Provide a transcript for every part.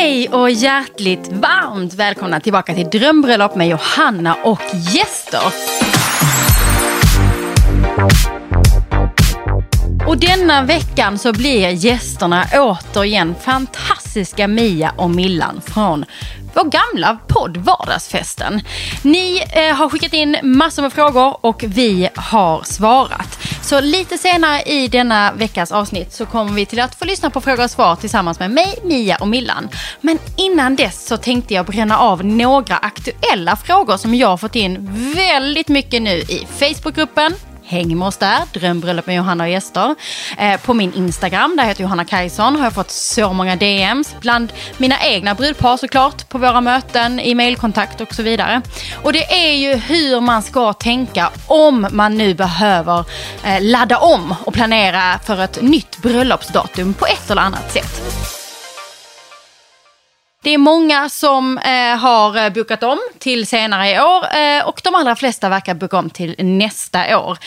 Hej och hjärtligt varmt välkomna tillbaka till Drömbröllop med Johanna och gäster. Och denna veckan så blir gästerna återigen fantastiska Mia och Millan från vår gamla podd Vardagsfesten. Ni eh, har skickat in massor med frågor och vi har svarat. Så lite senare i denna veckas avsnitt så kommer vi till att få lyssna på frågor och svar tillsammans med mig, Mia och Millan. Men innan dess så tänkte jag bränna av några aktuella frågor som jag har fått in väldigt mycket nu i Facebookgruppen, Häng med oss där, drömbröllop med Johanna och gäster. Eh, på min Instagram, där heter Johanna Kajson, har jag fått så många DMs. Bland mina egna brudpar såklart, på våra möten, i mailkontakt och så vidare. Och det är ju hur man ska tänka om man nu behöver eh, ladda om och planera för ett nytt bröllopsdatum på ett eller annat sätt. Det är många som eh, har eh, bokat om till senare i år eh, och de allra flesta verkar boka om till nästa år.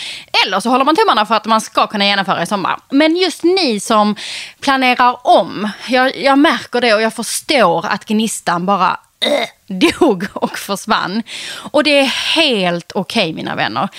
Eller så håller man tummarna för att man ska kunna genomföra i sommar. Men just ni som planerar om, jag, jag märker det och jag förstår att gnistan bara äh, dog och försvann. Och det är helt okej okay, mina vänner.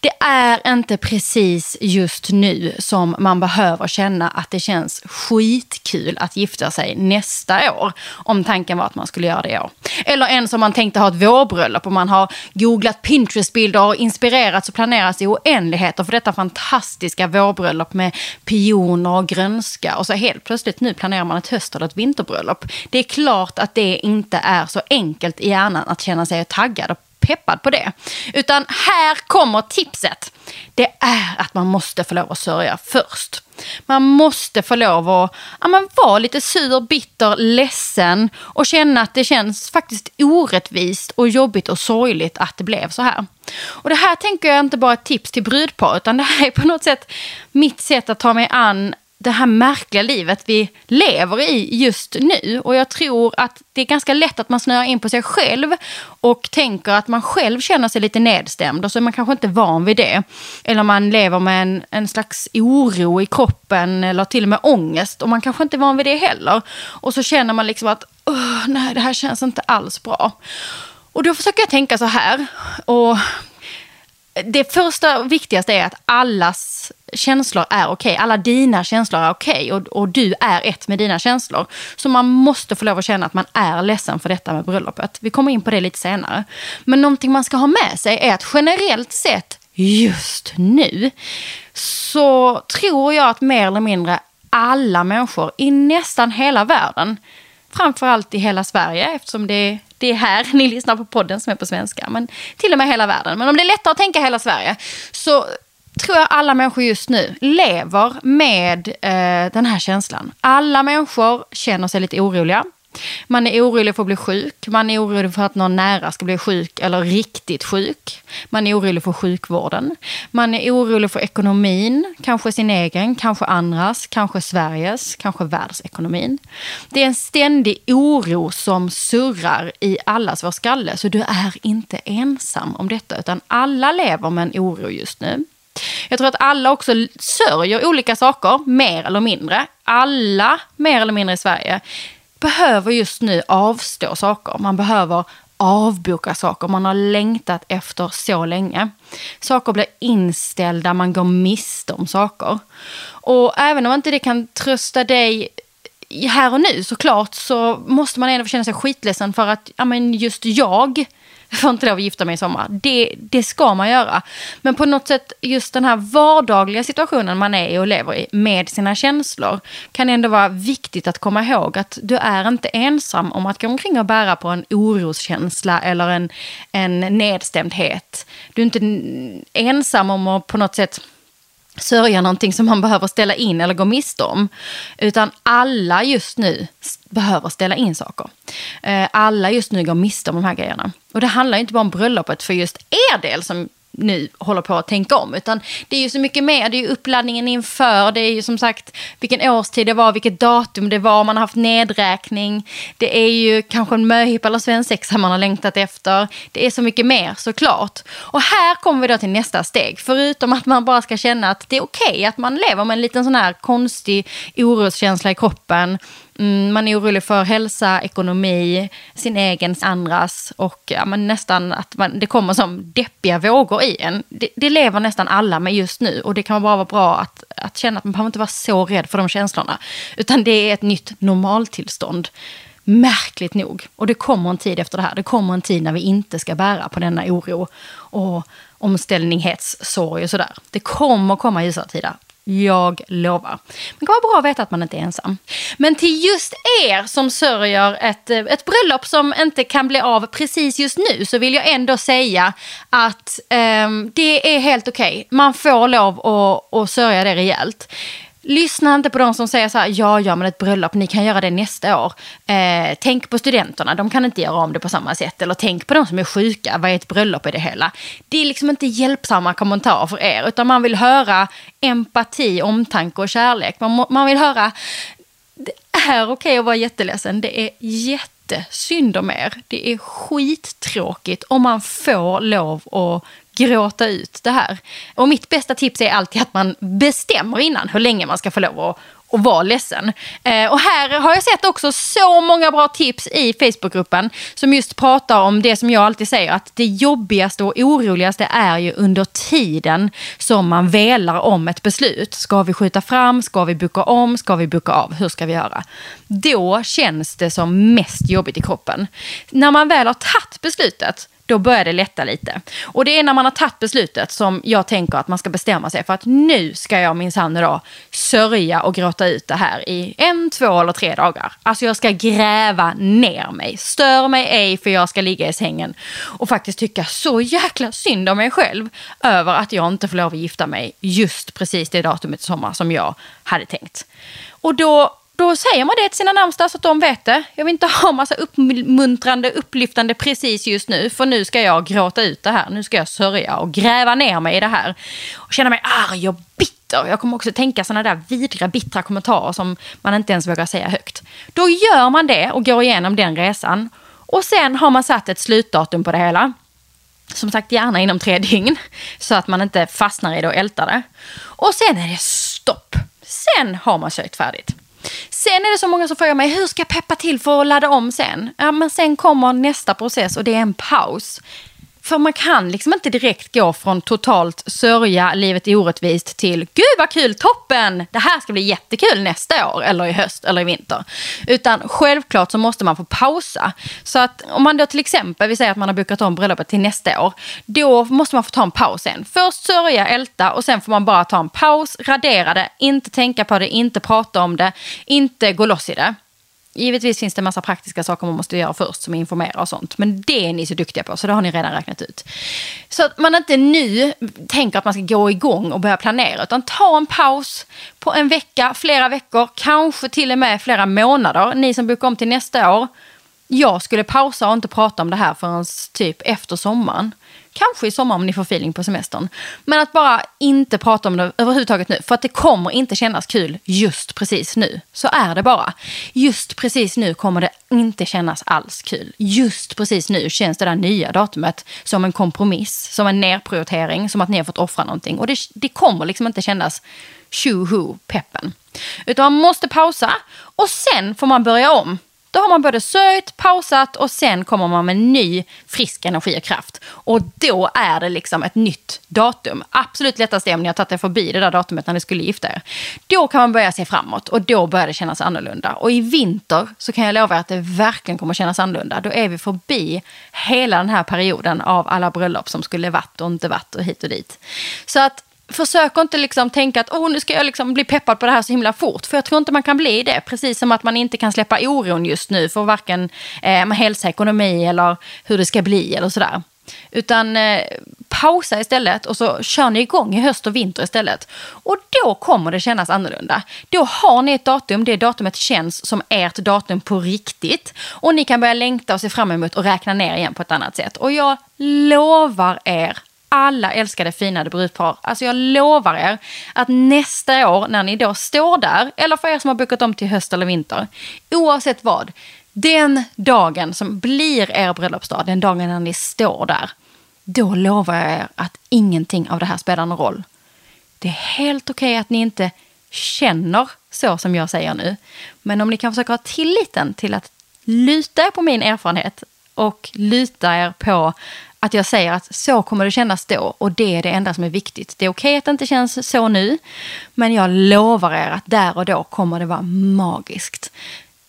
Det är inte precis just nu som man behöver känna att det känns skitkul att gifta sig nästa år. Om tanken var att man skulle göra det i år. Eller ens om man tänkte ha ett vårbröllop och man har googlat Pinterest-bilder och inspirerats och planerats i oändligheter för detta fantastiska vårbröllop med pioner och grönska. Och så helt plötsligt nu planerar man ett höst eller ett vinterbröllop. Det är klart att det inte är så enkelt enkelt i hjärnan att känna sig taggad och peppad på det. Utan här kommer tipset. Det är att man måste få lov att sörja först. Man måste få lov att ja, men vara lite sur, bitter, ledsen och känna att det känns faktiskt orättvist och jobbigt och sorgligt att det blev så här. Och det här tänker jag inte bara ett tips till brudpar utan det här är på något sätt mitt sätt att ta mig an det här märkliga livet vi lever i just nu. Och jag tror att det är ganska lätt att man snöar in på sig själv och tänker att man själv känner sig lite nedstämd och så är man kanske inte van vid det. Eller man lever med en, en slags oro i kroppen eller till och med ångest och man kanske inte är van vid det heller. Och så känner man liksom att nej, det här känns inte alls bra. Och då försöker jag tänka så här. Och det första och viktigaste är att allas känslor är okej. Okay. Alla dina känslor är okej okay. och, och du är ett med dina känslor. Så man måste få lov att känna att man är ledsen för detta med bröllopet. Vi kommer in på det lite senare. Men någonting man ska ha med sig är att generellt sett just nu så tror jag att mer eller mindre alla människor i nästan hela världen framförallt i hela Sverige eftersom det, det är här ni lyssnar på podden som är på svenska. Men till och med hela världen. Men om det är lättare att tänka hela Sverige så tror jag alla människor just nu lever med eh, den här känslan. Alla människor känner sig lite oroliga. Man är orolig för att bli sjuk. Man är orolig för att någon nära ska bli sjuk eller riktigt sjuk. Man är orolig för sjukvården. Man är orolig för ekonomin. Kanske sin egen, kanske andras, kanske Sveriges, kanske världsekonomin. Det är en ständig oro som surrar i allas vår skalle. Så du är inte ensam om detta, utan alla lever med en oro just nu. Jag tror att alla också sörjer olika saker, mer eller mindre. Alla, mer eller mindre i Sverige, behöver just nu avstå saker. Man behöver avboka saker man har längtat efter så länge. Saker blir inställda, man går miste om saker. Och även om inte det kan trösta dig här och nu såklart så måste man ändå känna sig skitledsen för att ja, men just jag jag får inte lov att gifta mig i sommar. Det, det ska man göra. Men på något sätt, just den här vardagliga situationen man är i och lever i med sina känslor kan ändå vara viktigt att komma ihåg att du är inte ensam om att gå omkring och bära på en oroskänsla eller en, en nedstämdhet. Du är inte ensam om att på något sätt sörja någonting som man behöver ställa in eller gå miste om. Utan alla just nu behöver ställa in saker. Eh, alla just nu går miste om de här grejerna. Och det handlar inte bara om bröllopet för just er del som nu håller på att tänka om. Utan det är ju så mycket mer. Det är ju uppladdningen inför. Det är ju som sagt vilken årstid det var, vilket datum det var. Man har haft nedräkning. Det är ju kanske en möhippa eller svensexa man har längtat efter. Det är så mycket mer såklart. Och här kommer vi då till nästa steg. Förutom att man bara ska känna att det är okej okay, att man lever med en liten sån här konstig oroskänsla i kroppen. Mm, man är orolig för hälsa, ekonomi, sin egen, andras och ja, men nästan att man, det kommer som deppiga vågor i en. Det, det, lever nästan alla med just nu och det kan bara vara bra att, att känna att man behöver inte vara så rädd för de känslorna. Utan det är ett nytt normaltillstånd. Märkligt nog. Och det kommer en tid efter det här. Det kommer en tid när vi inte ska bära på denna oro och omställninghetssorg och sådär. Det kommer komma ljusare tider. Jag lovar. Men det kan vara bra att veta att man inte är ensam. Men till just er som sörjer ett, eh, ett bröllop som inte kan bli av precis just nu så vill jag ändå säga att eh, det är helt okej. Okay. Man får lov att, att sörja det rejält. Lyssna inte på de som säger så här, ja, ja, men ett bröllop, ni kan göra det nästa år. Eh, tänk på studenterna, de kan inte göra om det på samma sätt. Eller tänk på de som är sjuka, vad är ett bröllop i det hela? Det är liksom inte hjälpsamma kommentarer för er, utan man vill höra empati, omtanke och kärlek. Man, man vill höra, det är okej okay att vara jätteledsen, det är jättesynd om er. Det är skittråkigt om man får lov att gråta ut det här. Och mitt bästa tips är alltid att man bestämmer innan hur länge man ska få lov att och vara ledsen. Eh, och här har jag sett också så många bra tips i Facebookgruppen som just pratar om det som jag alltid säger att det jobbigaste och oroligaste är ju under tiden som man velar om ett beslut. Ska vi skjuta fram? Ska vi boka om? Ska vi boka av? Hur ska vi göra? Då känns det som mest jobbigt i kroppen. När man väl har tagit beslutet då börjar det lätta lite. Och det är när man har tagit beslutet som jag tänker att man ska bestämma sig för att nu ska jag minsann idag sörja och gråta ut det här i en, två eller tre dagar. Alltså jag ska gräva ner mig. Stör mig ej för jag ska ligga i sängen och faktiskt tycka så jäkla synd om mig själv över att jag inte får lov att gifta mig just precis det datumet i sommar som jag hade tänkt. Och då då säger man det till sina närmsta så att de vet det. Jag vill inte ha massa uppmuntrande, upplyftande precis just nu. För nu ska jag gråta ut det här. Nu ska jag sörja och gräva ner mig i det här. Och känna mig arg och bitter. Jag kommer också tänka sådana där vidriga, bittra kommentarer som man inte ens vågar säga högt. Då gör man det och går igenom den resan. Och sen har man satt ett slutdatum på det hela. Som sagt, gärna inom tre dygn. Så att man inte fastnar i det och ältar det. Och sen är det stopp. Sen har man sökt färdigt. Sen är det så många som frågar mig, hur ska jag peppa till för att ladda om sen? Ja, men sen kommer nästa process och det är en paus. För man kan liksom inte direkt gå från totalt sörja, livet är orättvist till gud vad kul, toppen, det här ska bli jättekul nästa år eller i höst eller i vinter. Utan självklart så måste man få pausa. Så att om man då till exempel, vi säger att man har bokat om bröllopet till nästa år, då måste man få ta en paus sen. Först sörja, älta och sen får man bara ta en paus, radera det, inte tänka på det, inte prata om det, inte gå loss i det. Givetvis finns det en massa praktiska saker man måste göra först som informera och sånt. Men det är ni så duktiga på så det har ni redan räknat ut. Så att man inte nu tänker att man ska gå igång och börja planera utan ta en paus på en vecka, flera veckor, kanske till och med flera månader. Ni som bokar om till nästa år. Jag skulle pausa och inte prata om det här förrän typ efter sommaren. Kanske i sommar om ni får feeling på semestern. Men att bara inte prata om det överhuvudtaget nu. För att det kommer inte kännas kul just precis nu. Så är det bara. Just precis nu kommer det inte kännas alls kul. Just precis nu känns det där nya datumet som en kompromiss, som en nedprioritering, som att ni har fått offra någonting. Och det, det kommer liksom inte kännas tjoho peppen. Utan man måste pausa och sen får man börja om då har man både sörjt, pausat och sen kommer man med ny frisk energi och kraft. Och då är det liksom ett nytt datum. Absolut lättast är om ni har tagit er förbi det där datumet när ni skulle gifta er. Då kan man börja se framåt och då börjar det kännas annorlunda. Och i vinter så kan jag lova er att det verkligen kommer kännas annorlunda. Då är vi förbi hela den här perioden av alla bröllop som skulle varit och inte varit och hit och dit. Så att försök inte liksom tänka att oh, nu ska jag liksom bli peppad på det här så himla fort. För jag tror inte man kan bli det. Precis som att man inte kan släppa oron just nu för varken eh, hälsa, ekonomi eller hur det ska bli eller sådär. Utan eh, pausa istället och så kör ni igång i höst och vinter istället. Och då kommer det kännas annorlunda. Då har ni ett datum, det datumet känns som ert datum på riktigt. Och ni kan börja längta och se fram emot och räkna ner igen på ett annat sätt. Och jag lovar er alla älskade finade brudpar. Alltså jag lovar er att nästa år när ni då står där, eller för er som har bokat om till höst eller vinter, oavsett vad, den dagen som blir er bröllopsdag, den dagen när ni står där, då lovar jag er att ingenting av det här spelar någon roll. Det är helt okej okay att ni inte känner så som jag säger nu. Men om ni kan försöka ha tilliten till att luta er på min erfarenhet och luta er på att jag säger att så kommer det kännas då och det är det enda som är viktigt. Det är okej att det inte känns så nu, men jag lovar er att där och då kommer det vara magiskt.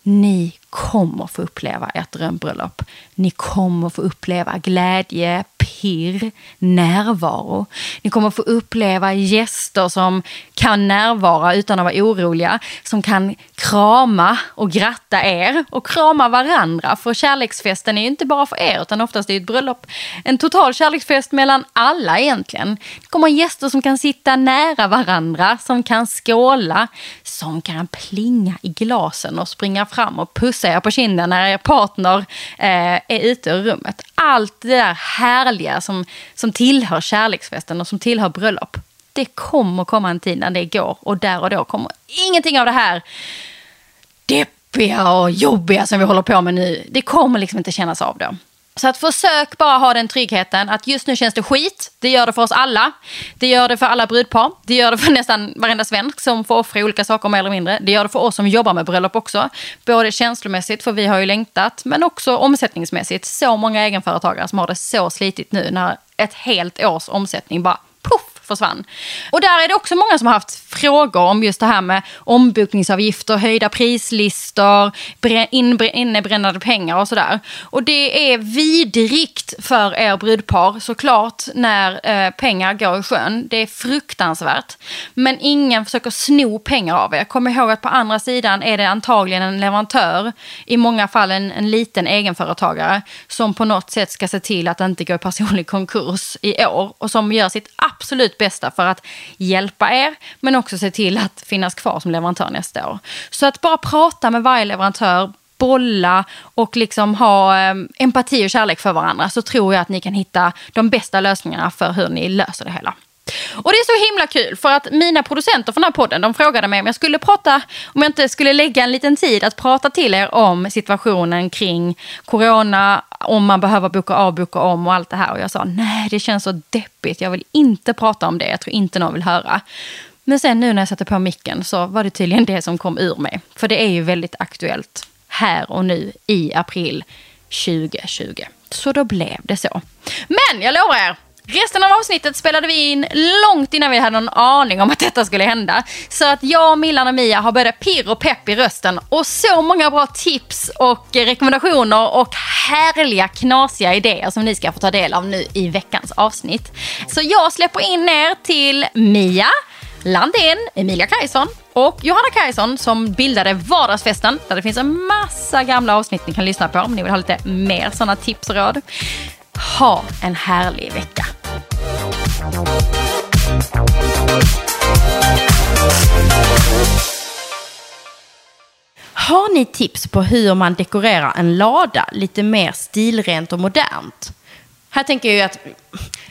Ni kommer få uppleva ert drömbröllop. Ni kommer få uppleva glädje, pirr, närvaro. Ni kommer få uppleva gäster som kan närvara utan att vara oroliga. Som kan krama och gratta er och krama varandra. För kärleksfesten är ju inte bara för er utan oftast är det ett bröllop en total kärleksfest mellan alla egentligen. Det kommer gäster som kan sitta nära varandra, som kan skåla, som kan plinga i glasen och springa fram och pussa er på kinden när er partner eh, är ute ur rummet. Allt det där härliga som, som tillhör kärleksfesten och som tillhör bröllop. Det kommer komma en tid när det går och där och då kommer ingenting av det här deppiga och jobbiga som vi håller på med nu. Det kommer liksom inte kännas av då. Så att försök bara ha den tryggheten att just nu känns det skit. Det gör det för oss alla. Det gör det för alla brudpar. Det gör det för nästan varenda svensk som får offra olika saker mer eller mindre. Det gör det för oss som jobbar med bröllop också. Både känslomässigt, för vi har ju längtat, men också omsättningsmässigt. Så många egenföretagare som har det så slitigt nu när ett helt års omsättning bara puff försvann. Och där är det också många som har haft frågor om just det här med ombokningsavgifter, höjda prislistor, innebrännade pengar och sådär. Och det är vidrigt för er brudpar såklart när eh, pengar går i sjön. Det är fruktansvärt. Men ingen försöker sno pengar av er. Kom ihåg att på andra sidan är det antagligen en leverantör, i många fall en, en liten egenföretagare, som på något sätt ska se till att det inte går i personlig konkurs i år och som gör sitt absolut bästa för att hjälpa er, men också se till att finnas kvar som leverantör nästa år. Så att bara prata med varje leverantör, bolla och liksom ha eh, empati och kärlek för varandra så tror jag att ni kan hitta de bästa lösningarna för hur ni löser det hela. Och det är så himla kul för att mina producenter för den här podden de frågade mig om jag skulle prata, om jag inte skulle lägga en liten tid att prata till er om situationen kring corona, om man behöver boka av, boka om och allt det här. Och jag sa nej, det känns så deppigt, jag vill inte prata om det, jag tror inte någon vill höra. Men sen nu när jag satte på micken så var det tydligen det som kom ur mig. För det är ju väldigt aktuellt här och nu i april 2020. Så då blev det så. Men jag lovar er, Resten av avsnittet spelade vi in långt innan vi hade någon aning om att detta skulle hända. Så att jag, Millan och Mia har både pirr och pepp i rösten och så många bra tips och rekommendationer och härliga knasiga idéer som ni ska få ta del av nu i veckans avsnitt. Så jag släpper in er till Mia, Landén, Emilia Kajson och Johanna Kajson som bildade Vardagsfesten där det finns en massa gamla avsnitt ni kan lyssna på om ni vill ha lite mer sådana tips och råd. Ha en härlig vecka. Har ni tips på hur man dekorerar en lada lite mer stilrent och modernt? Här tänker jag ju att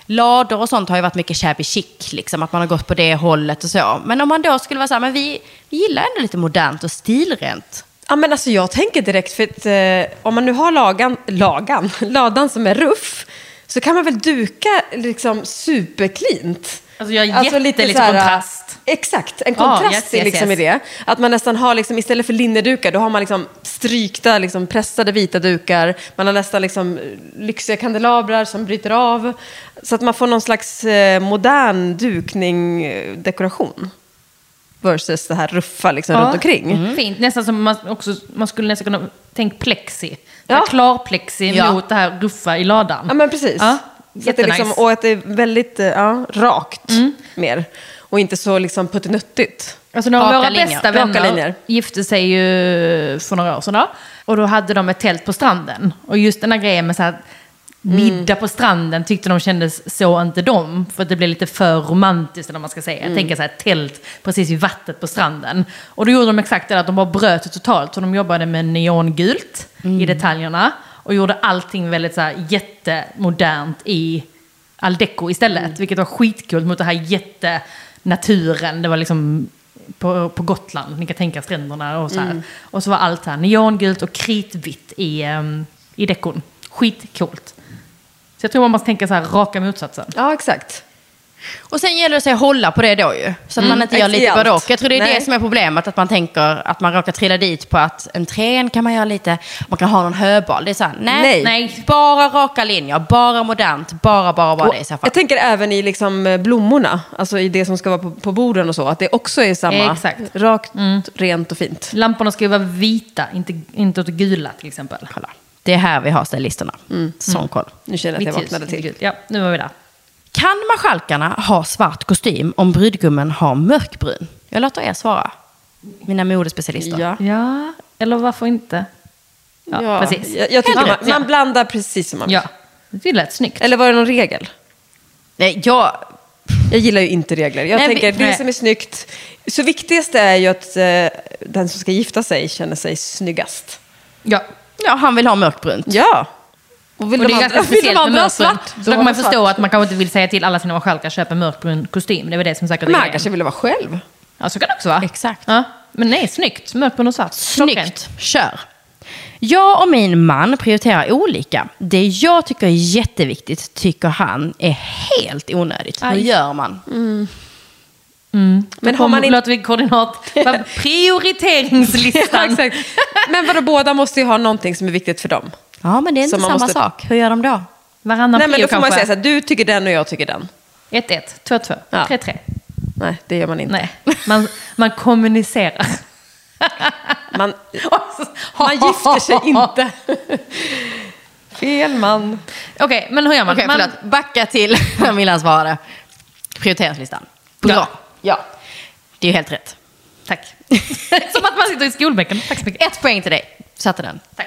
lador och sånt har ju varit mycket shabby chic, liksom, att man har gått på det hållet och så. Men om man då skulle vara så här, men vi, vi gillar ändå lite modernt och stilrent. Ja, men alltså jag tänker direkt, för att eh, om man nu har lagan, lagan, ladan som är ruff, så kan man väl duka liksom superklint. Alltså jag alltså lite, lite här, kontrast. Exakt, en kontrast oh, yes, yes, liksom yes. i det. Att man nästan har, liksom, istället för linnedukar, då har man liksom strykta, liksom, pressade vita dukar. Man har nästan liksom, lyxiga kandelabrar som bryter av. Så att man får någon slags eh, modern dukning, eh, dekoration versus det här ruffa liksom, ja. runt omkring. Mm. Fint, nästan som man, också, man skulle nästan kunna tänka plexi. Ja. Klarplexi ja. mot det här ruffa i ladan. Ja, men precis. Ja. Att det liksom, och att det är väldigt eh, ja, rakt mm. mer. Och inte så liksom puttinuttigt. Alltså några av våra linjer. bästa vänner gifte sig ju för några år sedan. Då. Och då hade de ett tält på stranden. Och just den här grejen med så här Middag på stranden tyckte de kändes så inte de. För att det blev lite för romantiskt eller man ska säga. Jag mm. tänker så här tält precis vid vattnet på stranden. Och då gjorde de exakt det att de bara bröt det totalt. Så de jobbade med neongult mm. i detaljerna. Och gjorde allting väldigt så här jättemodernt i Aldeco istället. Vilket var skitcoolt mot det här jättenaturen. Det var liksom på, på Gotland, ni kan tänka stränderna och så här. Och så var allt här neongult och kritvitt i, um, i dekon. Skitcoolt. Så jag tror man måste tänka så här raka motsatsen. Ja, exakt. Och sen gäller det sig att hålla på det då ju. Så att man inte gör lite både och. Jag tror det är Nej. det som är problemet. Att man tänker att man råkar trilla dit på att en trän kan man göra lite, man kan ha någon höbal. Det är så här, nej, Nej. nej. Bara raka linjer, bara modernt, bara, bara, bara Och det i så fall. jag tänker även i liksom eh, blommorna, alltså i det som ska vara på, på borden och så, att det också är samma. Exakt. Rakt, rent och fint. Lamporna ska ju vara vita, inte, inte åt gula till exempel. Kolla. Det är här vi har stylisterna. Sån koll. Nu känner jag att jag vaknade till. Ja, nu var vi där. Kan marskalkarna ha svart kostym om brudgummen har mörkbrun? Jag låter er svara. Mina modespecialister. Ja. Ja, eller varför inte? Ja, precis. Jag, jag tycker man, man ja. blandar precis som man vill. Ja, det lät snyggt. Eller var det någon regel? Nej, jag, Jag gillar ju inte regler. Jag Nej, tänker, vi- det nej. som är snyggt. Så viktigaste är ju att eh, den som ska gifta sig känner sig snyggast. Ja. Ja, han vill ha mörkbrunt. Ja. Och vill Och det de är ganska speciellt med andra ha mörkbrun. svart? Så då kan man förstå svart. att man kanske inte vill säga till alla sina marskalkar köp en mörkbrun kostym. Det var det som säkert Men han kanske ville vara själv. Ja, så kan det också vara. Exakt. Ja. Men nej, snyggt. Mörkbrun och svart. Klockrent. Snyggt, kör. Jag och min man prioriterar olika. Det jag tycker är jätteviktigt tycker han är helt onödigt. Hur Aj. gör man? Men Men har man inte... vi koordinat... Prioriteringslistan. Exakt. Men vadå, båda måste ju ha någonting som är viktigt för dem. Ja, men det är inte man samma måste- sak. Hur gör de då? Varannan Nej, men då får man kanske. säga så här, du tycker den och jag tycker den. 1-1, 2-2, Ja. 3-3. Nej, det gör man inte. Nej, man, man kommunicerar. Man, man gifter sig inte. Fel man. Okej, men hur gör man? Okej, man förlåt. Backa till när Millan svarade. Prioriteringslistan. Bra. Ja. Ja. Det är ju helt rätt. Tack. Som att man sitter i skolbänken. Tack så mycket. Ett poäng till dig. Satte den. Tack.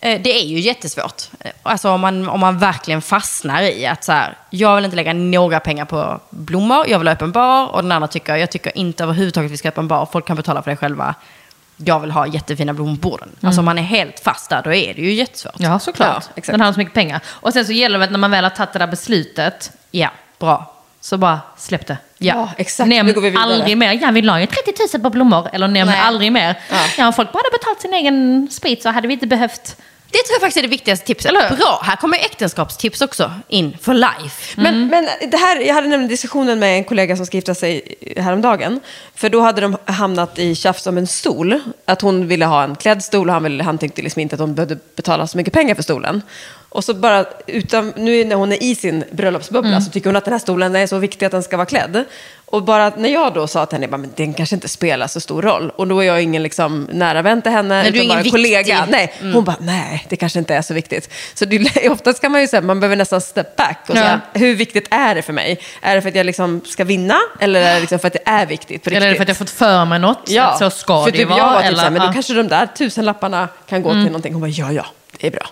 Eh, Det är ju jättesvårt. Alltså om man, om man verkligen fastnar i att så här, jag vill inte lägga några pengar på blommor, jag vill ha öppen bar och den andra tycker, jag tycker inte överhuvudtaget vi ska ha öppen bar, folk kan betala för det själva. Jag vill ha jättefina blommor på borden. Alltså om man är helt fast där, då är det ju jättesvårt. Ja, såklart. Ja, exakt. Den har så mycket pengar. Och sen så gäller det att när man väl har tagit det där beslutet, Ja, bra. Så bara släpp det. Ja. Ja, exakt. Nämn nu går vi vidare. aldrig mer, jag vill ha ju 30 000 på blommor. Eller nämn Nej. aldrig mer. Ja. Ja. om folk bara hade betalt sin egen sprit så hade vi inte behövt... Det tror jag faktiskt är det viktigaste tipset. Eller hur? Bra, här kommer äktenskapstips också in for life. Men, men det här, jag hade nämligen diskussionen med en kollega som ska gifta sig häromdagen. För då hade de hamnat i tjafs om en stol. Att hon ville ha en klädd stol och han, ville, han tyckte liksom inte att hon behövde betala så mycket pengar för stolen. Och så bara, utan, nu när hon är i sin bröllopsbubbla så tycker hon att den här stolen är så viktig att den ska vara klädd. Och bara när jag då sa till henne, men den kanske inte spelar så stor roll. Och då är jag ingen liksom, nära vän till henne, du är utan ingen bara en kollega. Nej, hon bara, nej, det kanske inte är så viktigt. Så det, oftast kan man ju säga, man behöver nästan step back och Ja. säga, hur viktigt är det för mig? Är det för att jag liksom ska vinna eller är det liksom för att det är viktigt? Eller är det för att jag fått för mig något? Att så ska för det typ vara? jag var typ eller, så här, men ja. då kanske de där tusen lapparna kan gå till någonting. Hon bara, ja, ja, det är bra.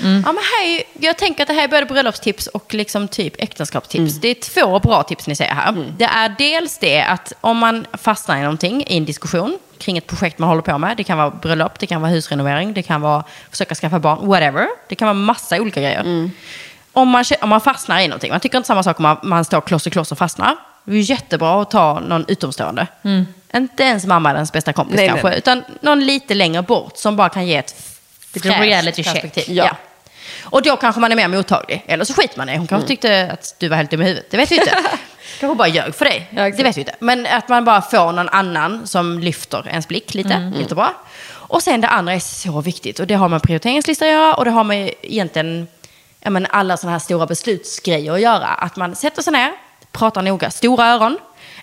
Ja, men här jag tänker att det här är både bröllopstips och liksom typ äktenskapstips. Det är två bra tips ni säger här. Det är dels det att om man fastnar i någonting, i en diskussion kring ett projekt man håller på med. Det kan vara bröllop, det kan vara husrenovering, det kan vara försöka skaffa barn, whatever. Det kan vara massa olika grejer. Om, man, om man fastnar i någonting, man tycker inte samma sak om man, man står kloss i kloss och fastnar. Det är jättebra att ta någon utomstående. Inte ens mamma är ens bästa kompis nej, kanske, nej. utan någon lite längre bort som bara kan ge ett Lite reality check. Ja. Ja. Och då kanske man är mer mottaglig. Eller så skiter man i. Hon kanske tyckte att du var helt dum i huvudet. Det vet vi inte. kanske bara ljög för dig. Ja, det vet vi inte. Men att man bara får någon annan som lyfter ens blick lite. Mm. Jättebra. Och sen det andra är så viktigt. Och det har med prioriteringslista att göra. Och det har med egentligen ja, men alla sådana här stora beslutsgrejer att göra. Att man sätter sig ner, pratar noga, stora öron.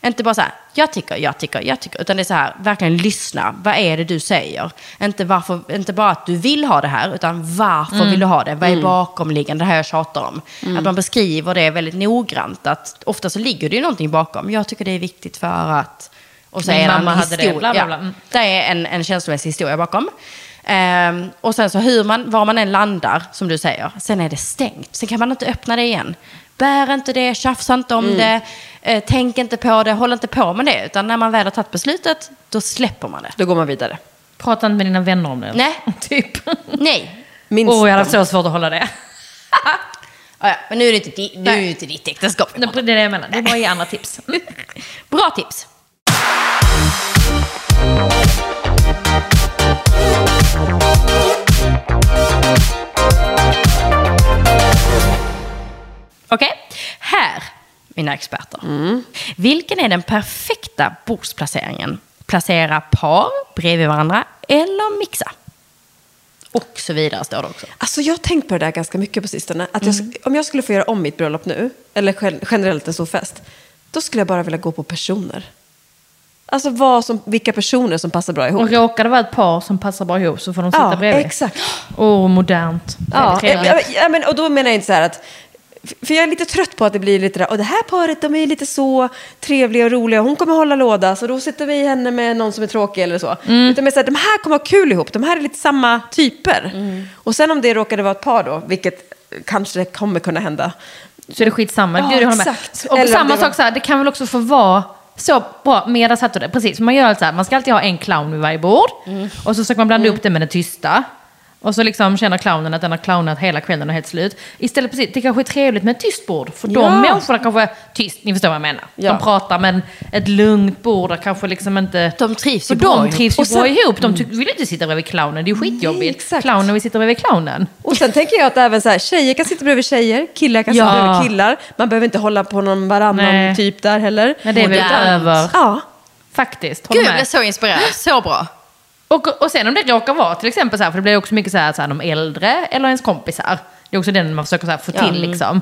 Inte bara så här, jag tycker, jag tycker, jag tycker. Utan det är så här, verkligen lyssna. Vad är det du säger? Inte, varför, inte bara att du vill ha det här, utan varför vill du ha det? Vad är bakomliggande? Det här jag tjatar om. Att man beskriver det väldigt noggrant. Att ofta så ligger det ju någonting bakom. Jag tycker det är viktigt för att... Och så Min är det en mamma hade det, bla, bla, Ja. bla. Mm. Det är en, en känslomässig historia bakom. Ehm, och sen så hur man, var man än landar, som du säger, sen är det stängt. Sen kan man inte öppna det igen. Bär inte det, tjafsa inte om det, eh, tänk inte på det, håll inte på med det. Utan när man väl har tagit beslutet, då släpper man det. Då går man vidare. Prata inte med dina vänner om det. Nej. typ. Nej. Minst Åh, jag hade så svårt att hålla det. Ja, ja, men nu är det inte, di- nu är det inte ditt äktenskap. Det är det jag menar. Det var ju andra tips. Mm. Bra tips. Okej, här, mina experter. Vilken är den perfekta bordsplaceringen? Placera par bredvid varandra eller mixa? Och så vidare står det också. Alltså jag har tänkt på det där ganska mycket på sistone. Att jag, om jag skulle få göra om mitt bröllop nu, eller gen- generellt en stor fest, då skulle jag bara vilja gå på personer. Alltså vad som, vilka personer som passar bra ihop. Och råkar det vara ett par som passar bra ihop så får de sitta Ja, bredvid. exakt. Åh, modernt. Ja, trevligt. ja, men, och då menar jag inte så här att... För jag är lite trött på att det blir lite där, och det här paret de är lite så trevliga och roliga, hon kommer hålla låda, så då sätter vi henne med någon som är tråkig eller så. Mm. Utan mer så här, de här kommer ha kul ihop, de här är lite samma typer. Mm. Och sen om det råkade vara ett par då, vilket kanske kommer kunna hända. Så är det skitsamma. Ja, Gud, exakt. Och samma var- sak så här, det kan väl också få vara så bra, Meda satte det, precis. Man gör så här, man ska alltid ha en clown vid varje bord. Mm. Och så försöker man blanda upp det med den tysta. Och så liksom känner clownen att den har clownat hela kvällen och helt slut. Istället precis, det kanske är trevligt med ett tyst bord. För Ja. de människorna kanske är tyst, ni förstår vad jag menar. Ja. De pratar men ett lugnt bord där kanske liksom inte... De trivs ju bra de ihop. trivs ju bra ihop. De ty- vill inte sitta bredvid clownen, det är ju skitjobbigt. Nej, exakt. Clownen vill sitta bredvid clownen. Och sen tänker jag att även så här, tjejer kan sitta bredvid tjejer, killar kan sitta Ja. bredvid killar. Man behöver inte hålla på någon varannan Nej. typ där heller. Men det är väl över. Ja, Faktiskt, Gud, jag är så inspirerad. Så bra. Och, och sen om det råkar vara till exempel så här, för det blir också mycket så här, så här de äldre eller ens kompisar. Det är också den man försöker så här få Ja. till liksom.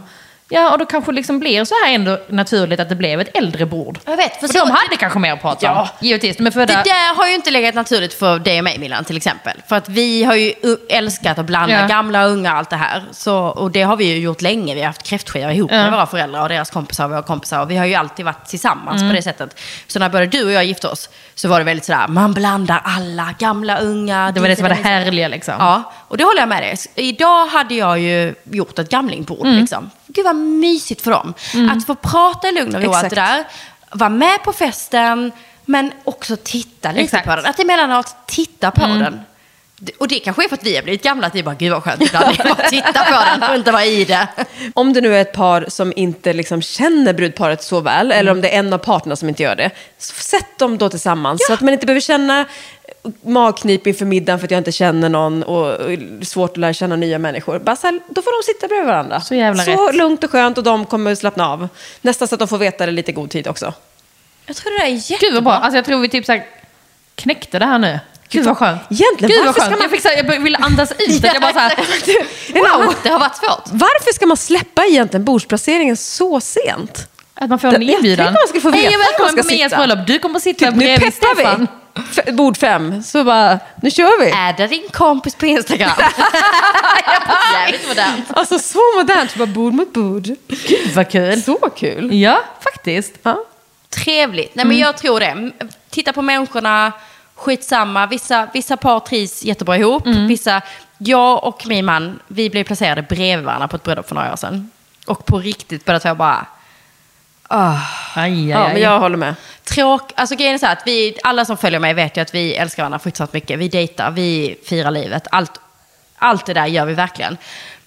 Ja, och då kanske liksom blir så här ändå naturligt att det blev ett äldre bord. Jag vet, för För de hade kanske mer att prata om. Ja. Givetvis, de är födda... Det där har ju inte legat naturligt för dig och mig Milan till exempel. För att vi har ju älskat att blanda Ja. gamla och unga och allt det här. Så, och det har vi ju gjort länge. Vi har haft kräftskiva ihop Ja. med våra föräldrar och deras kompisar och våra kompisar. Och vi har ju alltid varit tillsammans Mm. på det sättet. Så när både du och jag gifte oss så var det väldigt sådär, man blandar alla, gamla, unga. Det var det som var det härliga liksom. Ja, och det håller jag med dig. Idag hade jag ju gjort ett gamlingbord. Mm. Liksom. Gud vad mysigt för dem. Att få prata i lugn och ro allt det där. Vara med på festen, men också titta lite Exakt. på den. Att emellanåt titta på den. Och det kanske är för att vi har blivit gamla, att vi bara, gud vad skönt ibland är bara titta på den och inte vara i det. Om det nu är ett par som inte liksom känner brudparet så väl, eller om det är en av parterna som inte gör det, så sätt dem då tillsammans. Så att man inte behöver känna magknip inför middagen för att jag inte känner någon och svårt att lära känna nya människor. Bara så här, då får de sitta bredvid varandra. Så jävla så rätt. lugnt och skönt och de kommer slappna av. Nästan så att de får veta det lite i god tid också. Jag tror det där är jättebra. Gud vad bra. Alltså jag tror vi typ så här knäckte det här nu. Gud vad skönt. Egentligen, Gud vad skönt. ska man- Jag, fick så här, jag ville andas ut. jag bara så här, Wow, det har varit svårt. Varför ska man släppa egentligen bordsplaceringen så sent? att man får en inbjudan. man skulle få veta Hej var man ska sitta. bröllop. Du kommer att sitta Typ, bredvid Stefan. vi! Bord fem, så bara, nu kör vi! Är det din kompis på Instagram? Jävligt modernt. Alltså så modernt, så bara bord mot bord. Gud vad kul. Så kul. Ja, faktiskt. Ja. Trevligt. Nej, men jag tror det. Titta på människorna, skitsamma. Vissa, vissa par trivs jättebra ihop. Vissa, jag och min man, vi blev placerade bredvid varandra på ett bröllop för några år sedan. Och på riktigt båda två bara... ah, Aj, aj, ja, aj. men jag håller med. Tråk, alltså grejen är så här att vi, alla som följer mig vet ju att vi älskar varandra fruktansvärt mycket. Vi dejtar, vi firar livet. Allt, allt det där gör vi verkligen.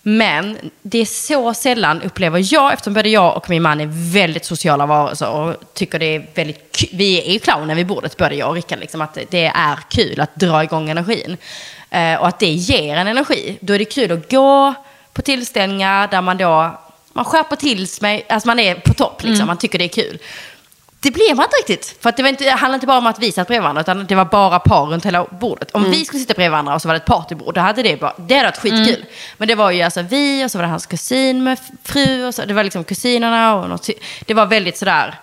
Men det är så sällan, upplever jag, eftersom både jag och min man är väldigt sociala varelser och tycker det är väldigt kul. Vi är ju clowner vid bordet, både jag och Rickard, liksom, att det är kul att dra igång energin. Eh, och att det ger en energi. Då är det kul att gå på tillställningar där man då, man skärper till sig, alltså man är på topp liksom, man tycker det är kul. Det blev man inte riktigt. För att det, var inte, det handlade inte bara om att vi satt bredvid varandra, utan det var bara par runt hela bordet. Om vi skulle sitta bredvid varandra och så var det ett partybord, då hade det, bara, det hade varit skitkul. Men det var ju alltså vi och så var det hans kusin med fru och så, det var liksom kusinerna och något, det var väldigt sådär,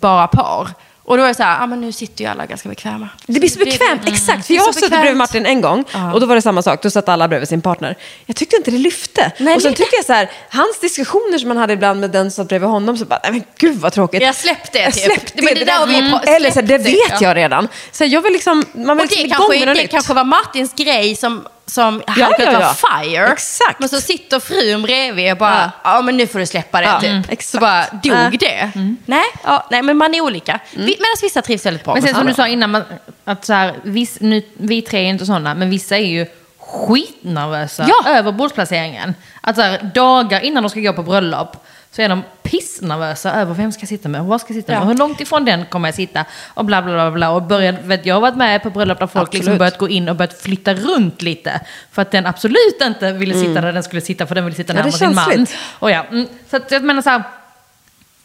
bara par. Och då är det så här, ah, men nu sitter ju alla ganska bekväma. Det blir så bekvämt, exakt. För Det jag har suttit bredvid Martin en gång och då var det samma sak. Då satt alla bredvid sin partner. Jag tyckte inte det lyfte. Nej, och sen tycker jag så här, hans diskussioner som han hade ibland med den som satt bredvid honom, så bara, nej men gud vad tråkigt. Jag släppte Jag typ. släppte Men det där vi Mm. pra- Eller så här, det vet ja. jag redan. Så jag vill liksom, man vill Och liksom det, igång kanske, med något det nytt. kanske var Martins grej som, som Ja, hade kunnat ja, vara fire. Exakt. Men så sitter frun bredvid och bara, ja, men nu får du släppa det Ja, typ. mm, Så exakt. bara dog Ja. det. Nej, ja, nej, men man är olika. Vi, Medan vissa trivs väldigt bra Men sen som du sa innan, man, att så här, viss, nu, vi tre är inte sådana, men vissa är ju skitnervösa Ja. över bordsplaceringen. Att så här, dagar innan de ska gå på bröllop så är de pissnervösa över vem ska jag sitta med, var ska jag sitta med, Ja. hur långt ifrån den kommer jag sitta och bla bla bla. bla. Och börjat, vet, jag har varit med på bröllop där folk liksom börjat gå in och börjat flytta runt lite. För att den absolut inte ville sitta där den skulle sitta för den ville sitta Mm. Ja, närmare sin man. Och ja, mm, så att jag menar så här,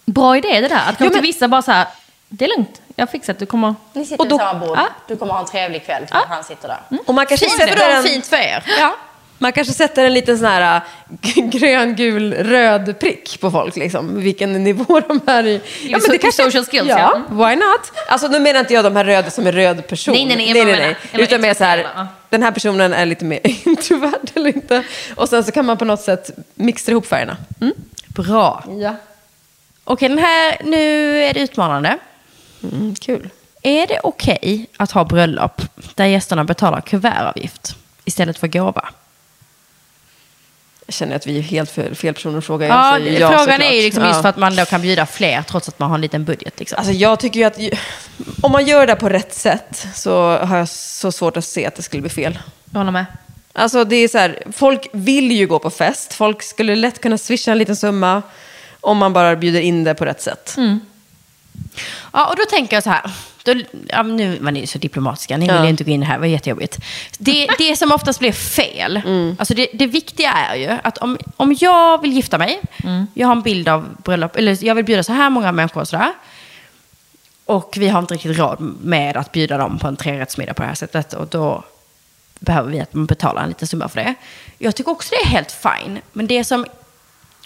bra idé det där. Att gå Ja, till men- vissa bara så här, det är lugnt, jag har fixat, du kommer... Ni sitter Och då- vid samma bord. Ja. Du kommer ha en trevlig kväll när han sitter där. Och man kanske Fint sätter en, fint för er. Ja. Man kanske sätter en liten sån här äh, grön, gul, röd prick på folk. Liksom. Vilken nivå de är i. Ja, so- social skills, ja. ja. Why not? Alltså nu menar inte jag de här röda som är röd person. Nej, nej, nej, nej, nej, menar- menar Utan mer så här, den här personen är lite mer introvert eller inte. Och sen så kan man på något sätt mixa ihop färgerna. Mm? Bra. Ja. Okej, den här, nu är det utmanande. Mm, kul. Är det okej att ha bröllop där gästerna betalar kuvertavgift istället för gåva? Jag känner att vi är helt fel, fel personer att fråga. Ja, Jag säger ja, frågan är ju liksom just för att man då kan bjuda fler trots att man har en liten budget. Liksom. Alltså jag tycker ju att om man gör det på rätt sätt så har jag så svårt att se att det skulle bli fel. Jag håller med. Alltså det är så här, folk vill ju gå på fest. Folk skulle lätt kunna swisha en liten summa om man bara bjuder in det på rätt sätt. Ja, och då tänker jag så här. Då, ja, nu var ni så diplomatiska, ni Ja. ville inte gå in här, det var jättejobbigt. Det, det som oftast blir fel, alltså det, det viktiga är ju att om, om jag vill gifta mig, jag har en bild av bröllop, eller jag vill bjuda så här många människor och sådär. Och vi har inte riktigt råd med att bjuda dem på en trerättsmiddag på det här sättet. Och då behöver vi att man betalar en liten summa för det. Jag tycker också det är helt fine. Men det som...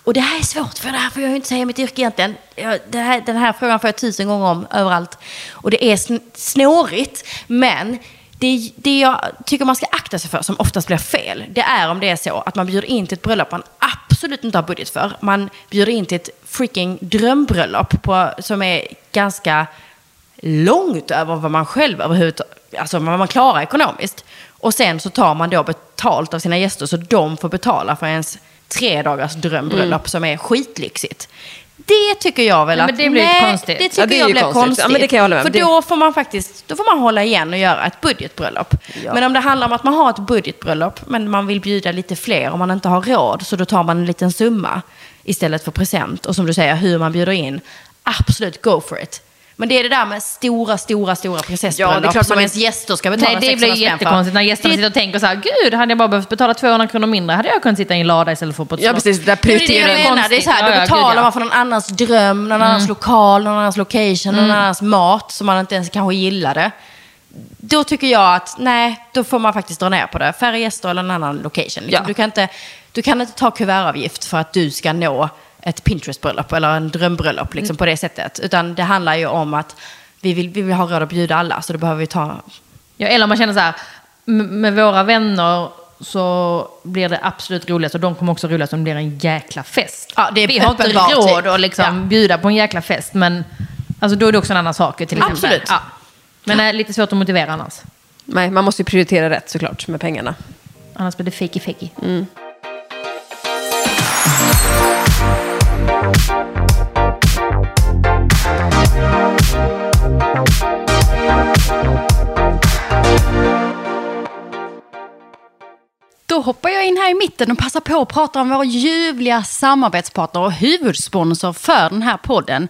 Och det här är svårt, för det här får jag ju inte säga i mitt yrke egentligen. Jag, det här, den här frågan får jag tusen gånger om överallt. Och det är sn- snårigt. Men det, det jag tycker man ska akta sig för, som oftast blir fel, det är om det är så att man bjuder in till ett bröllop man absolut inte har budget för. Man bjuder in till ett freaking drömbröllop på, som är ganska långt över vad man själv överhuvudtaget, alltså vad man klarar ekonomiskt. Och sen så tar man då betalt av sina gäster så de får betala för ens tre dagars drömbröllop Mm. som är skitlyxigt. Det tycker jag väl Ja, att... det blir lite konstigt. Det Ja, tycker det är jag blir konstigt. konstigt. Ja, men det kan jag hålla med. För Det- då får man faktiskt då får man hålla igen och göra ett budgetbröllop. Men om det handlar om att man har ett budgetbröllop men man vill bjuda lite fler och man inte har råd så då tar man en liten summa istället för present. Och som du säger, hur man bjuder in. Absolut, go for it. Men det är det där med stora, stora, stora prinsessbröllop Ja, det är klart som man- ens gäster ska betala Nej, det 600 blir jättekonstigt när gästerna Det- sitter och tänker så här, gud, hade jag bara behövt betala 200 kronor mindre hade jag kunnat sitta i en lada istället för på ett Ja, slott." precis. Där Ja, det är det prioriterar jag jag. menar. Det är så här, då betalar gud, ja. Mm. man för någon annans dröm, någon annans lokal, någon annans location, någon annans mat som man inte ens kanske gillade. Då tycker jag att nej, då får man faktiskt dra ner på det. Färre gäster eller en annan location. Liksom. Ja. Du, kan inte, du kan inte ta kuvertavgift för att du ska nå ett Pinterest-bröllop eller en drömbröllop liksom, Mm. på det sättet. Utan det handlar ju om att vi vill, vi vill ha råd att bjuda alla, så då behöver vi ta... Ja, eller man känner så här, med våra vänner så blir det absolut roligast och de kommer också roligast om det blir en jäkla fest. Ja, det är Vi har inte råd typ. att liksom Ja. bjuda på en jäkla fest, men alltså, då är det också en annan sak. Till exempel. Absolut. Ja. Men det är lite svårt att motivera annars. Nej, man måste ju prioritera rätt såklart med pengarna. Annars blir det fakey fakey. Då hoppar jag in här i mitten och passar på att prata om vår ljuvliga samarbetspartner och huvudsponsor för den här podden.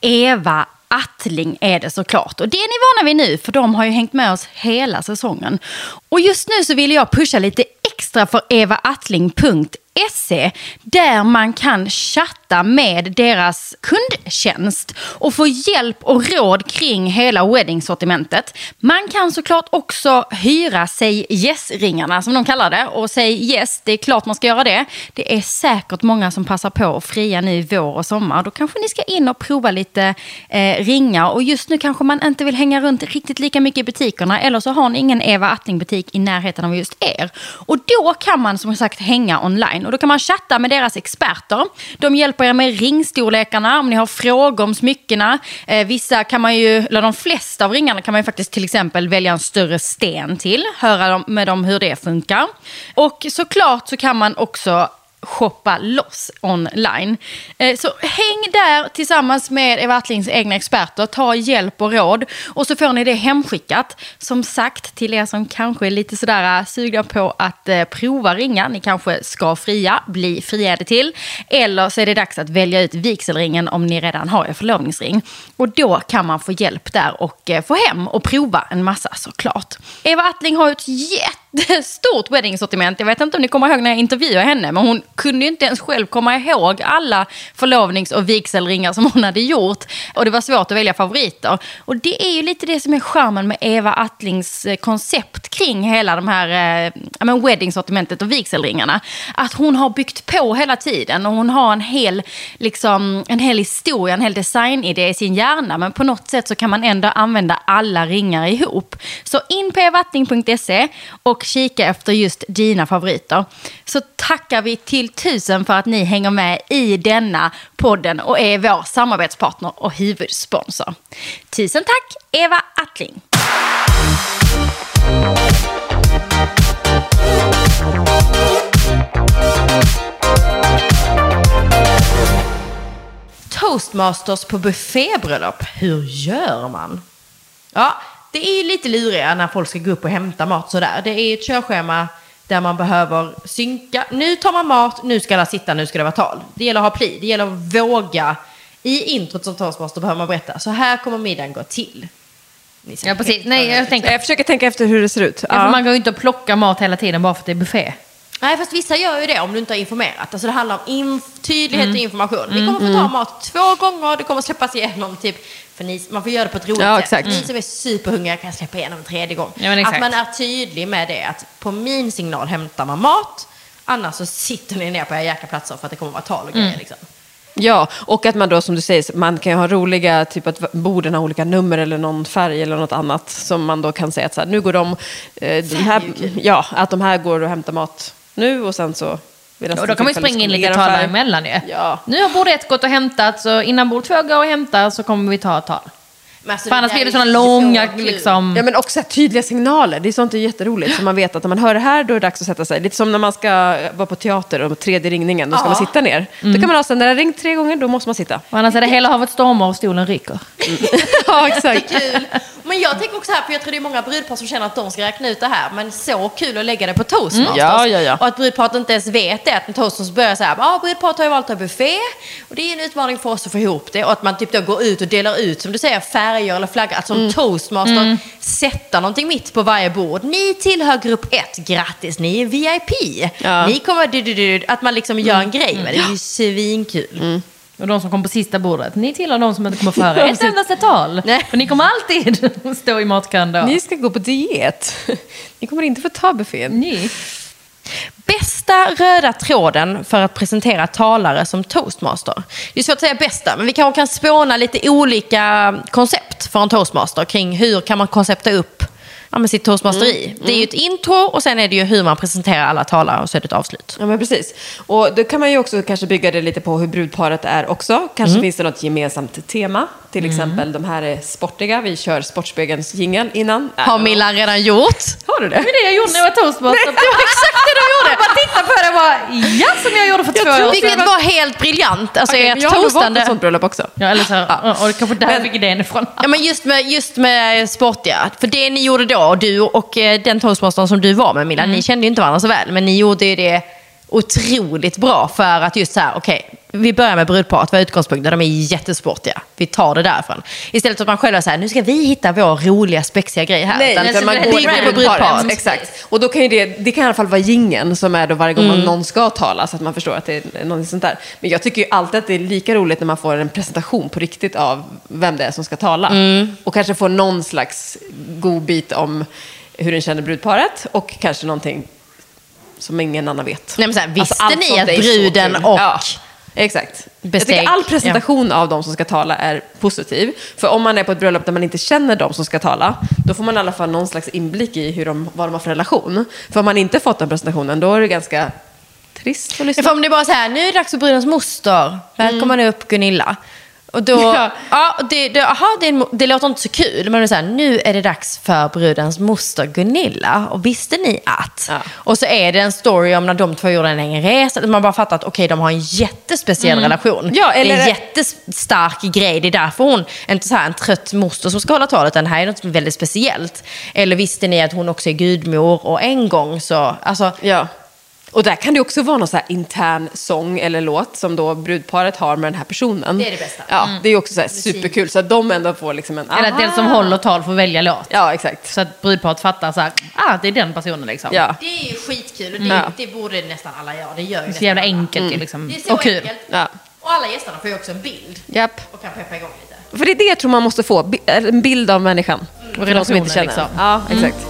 Eva Attling är det såklart. Och det är ni vana vid nu, för de har ju hängt med oss hela säsongen. Och just nu så vill jag pusha lite extra för evaattling.se där man kan chatta med deras kundtjänst och få hjälp och råd kring hela wedding-sortimentet. Man kan såklart också hyra sig yes-ringarna som de kallar det och säg yes, det är klart man ska göra det. Det är säkert många som passar på att fria nu i vår och sommar. Då kanske ni ska in och prova lite eh, ringar och just nu kanske man inte vill hänga runt riktigt lika mycket i butikerna eller så har ni ingen Eva Attling-butik i närheten av just er. Och då kan man som sagt hänga online och då kan man chatta med deras experter. De hjälper er med ringstorlekarna om ni har frågor om smyckena. Eh, vissa kan man ju, eller de flesta av ringarna kan man ju faktiskt till exempel välja en större sten till. Höra med dem hur det funkar. Och såklart så kan man också shoppa loss online. Eh, så häng där tillsammans med Eva Attlings egna experter, ta hjälp och råd och så får ni det hemskickat. Som sagt, till er som kanske är lite sådär eh, sugna på att eh, prova ringa, ni kanske ska fria, bli friade till. Eller så är det dags att välja ut vigselringen om ni redan har er förlovningsring. Och då kan man få hjälp där och få hem och prova en massa såklart. Eva Attling har ett stort wedding-sortiment. Jag vet inte om ni kommer ihåg när jag intervjuade henne, men hon kunde ju inte ens själv komma ihåg alla förlovnings och vigselringar som hon hade gjort. Och det var svårt att välja favoriter. Och det är ju lite det som är charmen med Eva Attlings eh, koncept kring hela de här eh, wedding-sortimentet och vigselringarna. Att hon har byggt på hela tiden och hon har en hel, liksom, en hel historia, en hel designidé i sin hjärna. Men på något sätt så kan man ändå använda alla ringar ihop. Så in på evattling.se och kika efter just dina favoriter. Så tackar vi till tusen för att ni hänger med i denna podden och är vår samarbetspartner och huvudsponsor. Tusen tack Eva Attling! Toastmasters på buffébröllop, hur gör man? Ja, det är lite luriga när folk ska gå upp och hämta mat sådär. Det är ett körschema där man behöver synka. Nu tar man mat, nu ska alla sitta, nu ska det vara tal. Det gäller att ha pli, det gäller att våga. I introt som toastmaster behöver man berätta, så här kommer middagen gå till. Ja, precis. Nej, jag, tänker, jag försöker tänka efter hur det ser ut. Ja. Man går ju inte att plocka mat hela tiden bara för att det är buffé. Nej, fast vissa gör ju det om du inte har informerat. Alltså det handlar om inf- tydlighet mm. och information. Vi kommer få ta mm. mat två gånger, det kommer släppas igenom typ för ni, man får göra det på ett roligt ja, sätt. Ni som är superhungriga kan släppa igenom en tredje gång. Ja, att man är tydlig med det, att på min signal hämtar man mat, annars så sitter ni ner på era jäkla platser för att det kommer vara tal och grejer. Mm. Liksom. Ja, och att man då som du säger, man kan ju ha roliga, typ att borden har olika nummer eller någon färg eller något annat som man då kan säga att så här, nu går de, eh, här, ja, att de här går och hämtar mat nu och sen så Ja, då kan man ju springa in lite tal emellan ju. Ja. Nu har bord ett gått och hämtat, så innan bord två går och hämtar så kommer vi ta ett tal. Alltså, För annars blir det sådana långa liksom... Ja men också tydliga signaler. Det är sånt är jätteroligt. Så man vet att när man hör det här då är det dags att sätta sig. Lite som när man ska vara på teater och tredje ringningen, då ska ja. man sitta ner. Mm. Då kan man ha så när det har ringt tre gånger, då måste man sitta. Och annars är det hela havet stormar och stolen ryker. Mm. ja exakt. kul. Men jag tänker också här, för jag tror det är många brudpar som känner att de ska räkna ut det här. Men så kul att lägga det på toastmasters. Mm. Ja, ja, ja. Och att brudparet inte ens vet det. Att toastmasters börjar så här, ja brudparet har ju valt att ha buffé. Och det är en utmaning för oss att få ihop det. Och att man typ då går ut och delar ut, som du säger, färger eller flaggor. Att som mm. toastmaster mm. sätta någonting mitt på varje bord. Ni tillhör grupp ett, grattis, ni är VIP. Ja. Ni kommer, att man liksom gör en mm. grej med det. Det är ju svinkul. Mm. Och de som kom på sista bordet, ni tillhör de som inte kommer före ett endaste tal. Nej. För ni kommer alltid stå i matkön då. Ni ska gå på diet. Ni kommer inte få ta buffén. Ni. Bästa röda tråden för att presentera talare som toastmaster. Det är svårt att säga bästa, men vi kanske kan spåna lite olika koncept för en toastmaster kring hur kan man koncepta upp ja, med sitt toastmasteri. Mm, det är ju ett intro och sen är det ju hur man presenterar alla talare och så är det ett avslut. Ja, men precis. Och då kan man ju också kanske bygga det lite på hur brudparet är också. Kanske mm. finns det något gemensamt tema. Till mm. exempel, de här är sportiga. Vi kör Sportspegelns jingel innan. Har Milla redan gjort? Har du det? Var det jag gjorde när jag var toastmaster. Jag bara tittade på det och bara, ja som jag gjorde för jag två år sedan. Vilket var helt briljant. Alltså okay, ert jag toastande. har valt ett sånt bröllop också. Ja, eller så här, ja. och det kanske där jag fick idén ifrån. Ja, men just med, just med sportiga. För det ni gjorde då, du och eh, den toastmastern som du var med Milla, mm. ni kände ju inte varandra så väl. Men ni gjorde ju det otroligt bra för att just så här, okej, okay, vi börjar med brudparet, vad är utgångspunkten? De är jättesportiga. Vi tar det därifrån. Istället för att man själv säger, nu ska vi hitta vår roliga, spexiga grej här. Nej, utan man går på brudparet. Exakt. Och då kan ju det, det kan i alla fall vara gingen som är då varje gång mm. någon ska tala, så att man förstår att det är något sånt där. Men jag tycker ju alltid att det är lika roligt när man får en presentation på riktigt av vem det är som ska tala. Mm. Och kanske får någon slags god bit om hur den känner brudparet och kanske någonting som ingen annan vet. Nej, men så här, visste alltså, ni att bruden och ja. Exakt. Besteg. Jag tycker all presentation ja. av de som ska tala är positiv. För om man är på ett bröllop där man inte känner de som ska tala, då får man i alla fall någon slags inblick i hur de, vad de har för relation. För om man inte fått den presentationen, då är det ganska trist att lyssna. För om det är bara så här, nu är det dags för brudens moster, välkommen mm. upp Gunilla. Och då, ja. ja det, det, aha, det, det låter inte så kul, men det är så här, nu är det dags för brudens moster Gunilla. Och visste ni att? Ja. Och så är det en story om när de två gjorde en längre resa. Man bara fattar att okej, okay, de har en jättespeciell mm. relation. Ja, eller... Det är en jättestark grej. Det är därför hon, inte så här en trött moster som ska hålla talet, utan det här är något väldigt speciellt. Eller visste ni att hon också är gudmor och en gång så, alltså, ja. Och där kan det också vara någon så intern sång eller låt som då brudparet har med den här personen. Det är det bästa. Ja, mm. det är också så superkul. Så att de ändå får liksom en... Eller att den som håller tal får välja låt. Ja, exakt. Så att brudparet fattar så här, ah, det är den personen liksom. Ja. Det är ju skitkul och det, mm. det borde nästan alla göra. Det gör ju Det är så jävla enkelt mm. liksom. Det är så och kul. enkelt. Ja. Och alla gästerna får ju också en bild. Japp. Och kan peppa igång lite. För det är det jag tror man måste få, en bild av människan. Mm. Och relationen liksom. Ja, exakt.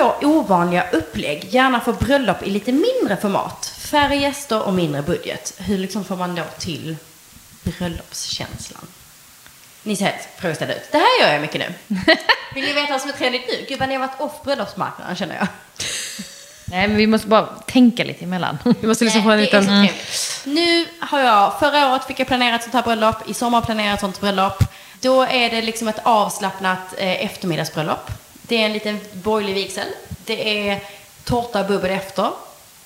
På ovanliga upplägg, gärna för bröllop i lite mindre format. Färre gäster och mindre budget. Hur liksom får man då till bröllopskänslan? Ni ser helt frågeställda ut. Det här gör jag mycket nu. Vill ni veta vad som är trendigt nu? Gud vad ni har varit off bröllopsmarknaden känner jag. Nej, men vi måste bara tänka lite emellan. Vi måste liksom få en liten... Mm. Nu har jag, förra året fick jag planera ett sånt här bröllop, i sommar planerat ett sånt bröllop. Då är det liksom ett avslappnat eh, eftermiddagsbröllop. Det är en liten borgerlig vigsel. Det är tårta och bubbel efter.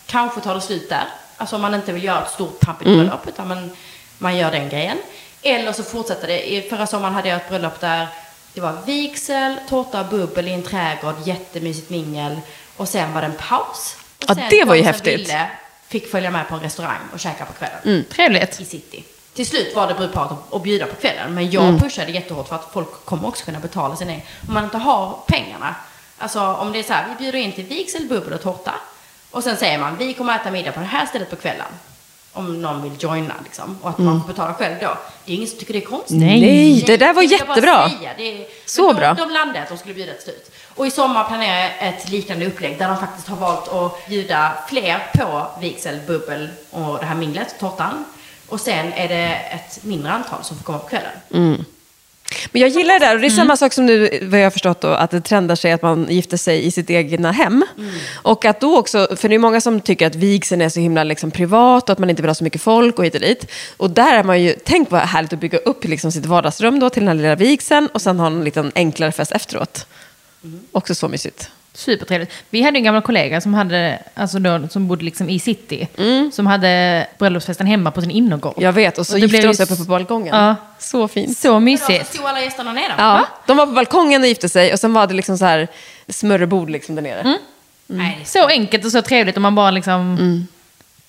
Kanske tar det slut där. Alltså om man inte vill göra ett stort pampigt mm. bröllop, utan man, man gör den grejen. Eller så fortsätter det. Förra sommaren hade jag ett bröllop där det var vigsel, tårta och bubbel i en trädgård, jättemysigt mingel. Och sen var det en paus. Och ja, det var ju häftigt. Ville, fick följa med på en restaurang och käka på kvällen. Mm, trevligt. I city. Till slut var det brudparet att bjuda på kvällen. Men jag mm. pushade jättehårt för att folk kommer också kunna betala sin egen. Om man inte har pengarna. Alltså om det är så här, vi bjuder in till vigsel, bubbel och tårta. Och sen säger man, vi kommer äta middag på det här stället på kvällen. Om någon vill joina liksom. Och att mm. man får betala själv då. Det är ingen som tycker det är konstigt. Nej, Nej det där var det jättebra. Det så de, bra. De landade att de skulle bjuda till slut. Och i sommar planerar jag ett liknande upplägg där de faktiskt har valt att bjuda fler på vigsel, bubbel och det här minglet, tårtan. Och sen är det ett mindre antal som får komma på kvällen. Mm. Men jag gillar det där, och det är mm. samma sak som nu, vad jag har förstått då, att det trendar sig att man gifter sig i sitt egna hem. Mm. Och att då också, för det är många som tycker att vigseln är så himla liksom privat och att man inte vill ha så mycket folk och hit och dit. Och där är man ju, tänk vad härligt att bygga upp liksom sitt vardagsrum då till den här lilla vigseln och sen ha en lite enklare fest efteråt. Mm. Också så mysigt. Supertrevligt. Vi hade en gammal kollega som, hade, alltså då, som bodde liksom i city. Mm. Som hade bröllopsfesten hemma på sin innergård. Jag vet, och så och gifte de sig uppe på balkongen. Ja. Så fint. Så mysigt. Stod alla gästerna nere? Ja, de var på balkongen och gifte sig och sen var det liksom så här smörrebord liksom där nere. Mm. Mm. Så enkelt och så trevligt om man bara liksom... Mm.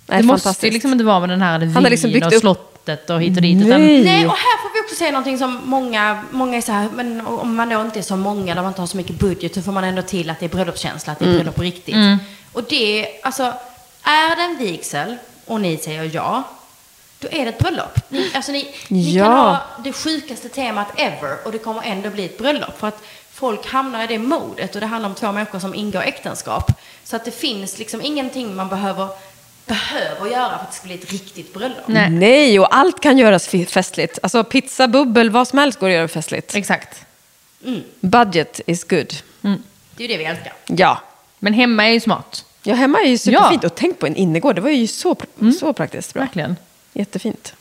Nej, det måste ju liksom inte vara med den här vin liksom och slott slottet och hit och dit. Utan... Nej, och här också säga någonting som många, många är så här, men om man då inte är så många, där man inte har så mycket budget, så får man ändå till att det är bröllopskänsla, att det är mm. bröllop på riktigt. Mm. Och det, alltså, är det en vigsel och ni säger ja, då är det ett bröllop. Ni, alltså ni, ni ja. kan ha det sjukaste temat ever och det kommer ändå bli ett bröllop. För att folk hamnar i det modet och det handlar om två människor som ingår äktenskap. Så att det finns liksom ingenting man behöver behöver göra för att det ska bli ett riktigt bröllop. Nej. Nej, och allt kan göras festligt. Alltså pizza, bubbel, vad som helst går att göra festligt. Exakt. Mm. Budget is good. Mm. Det är ju det vi älskar. Ja. Men hemma är ju smart. Ja, hemma är ju superfint. Ja. Och tänk på en innergård, det var ju så, mm. så praktiskt bra. Verkligen. Jättefint.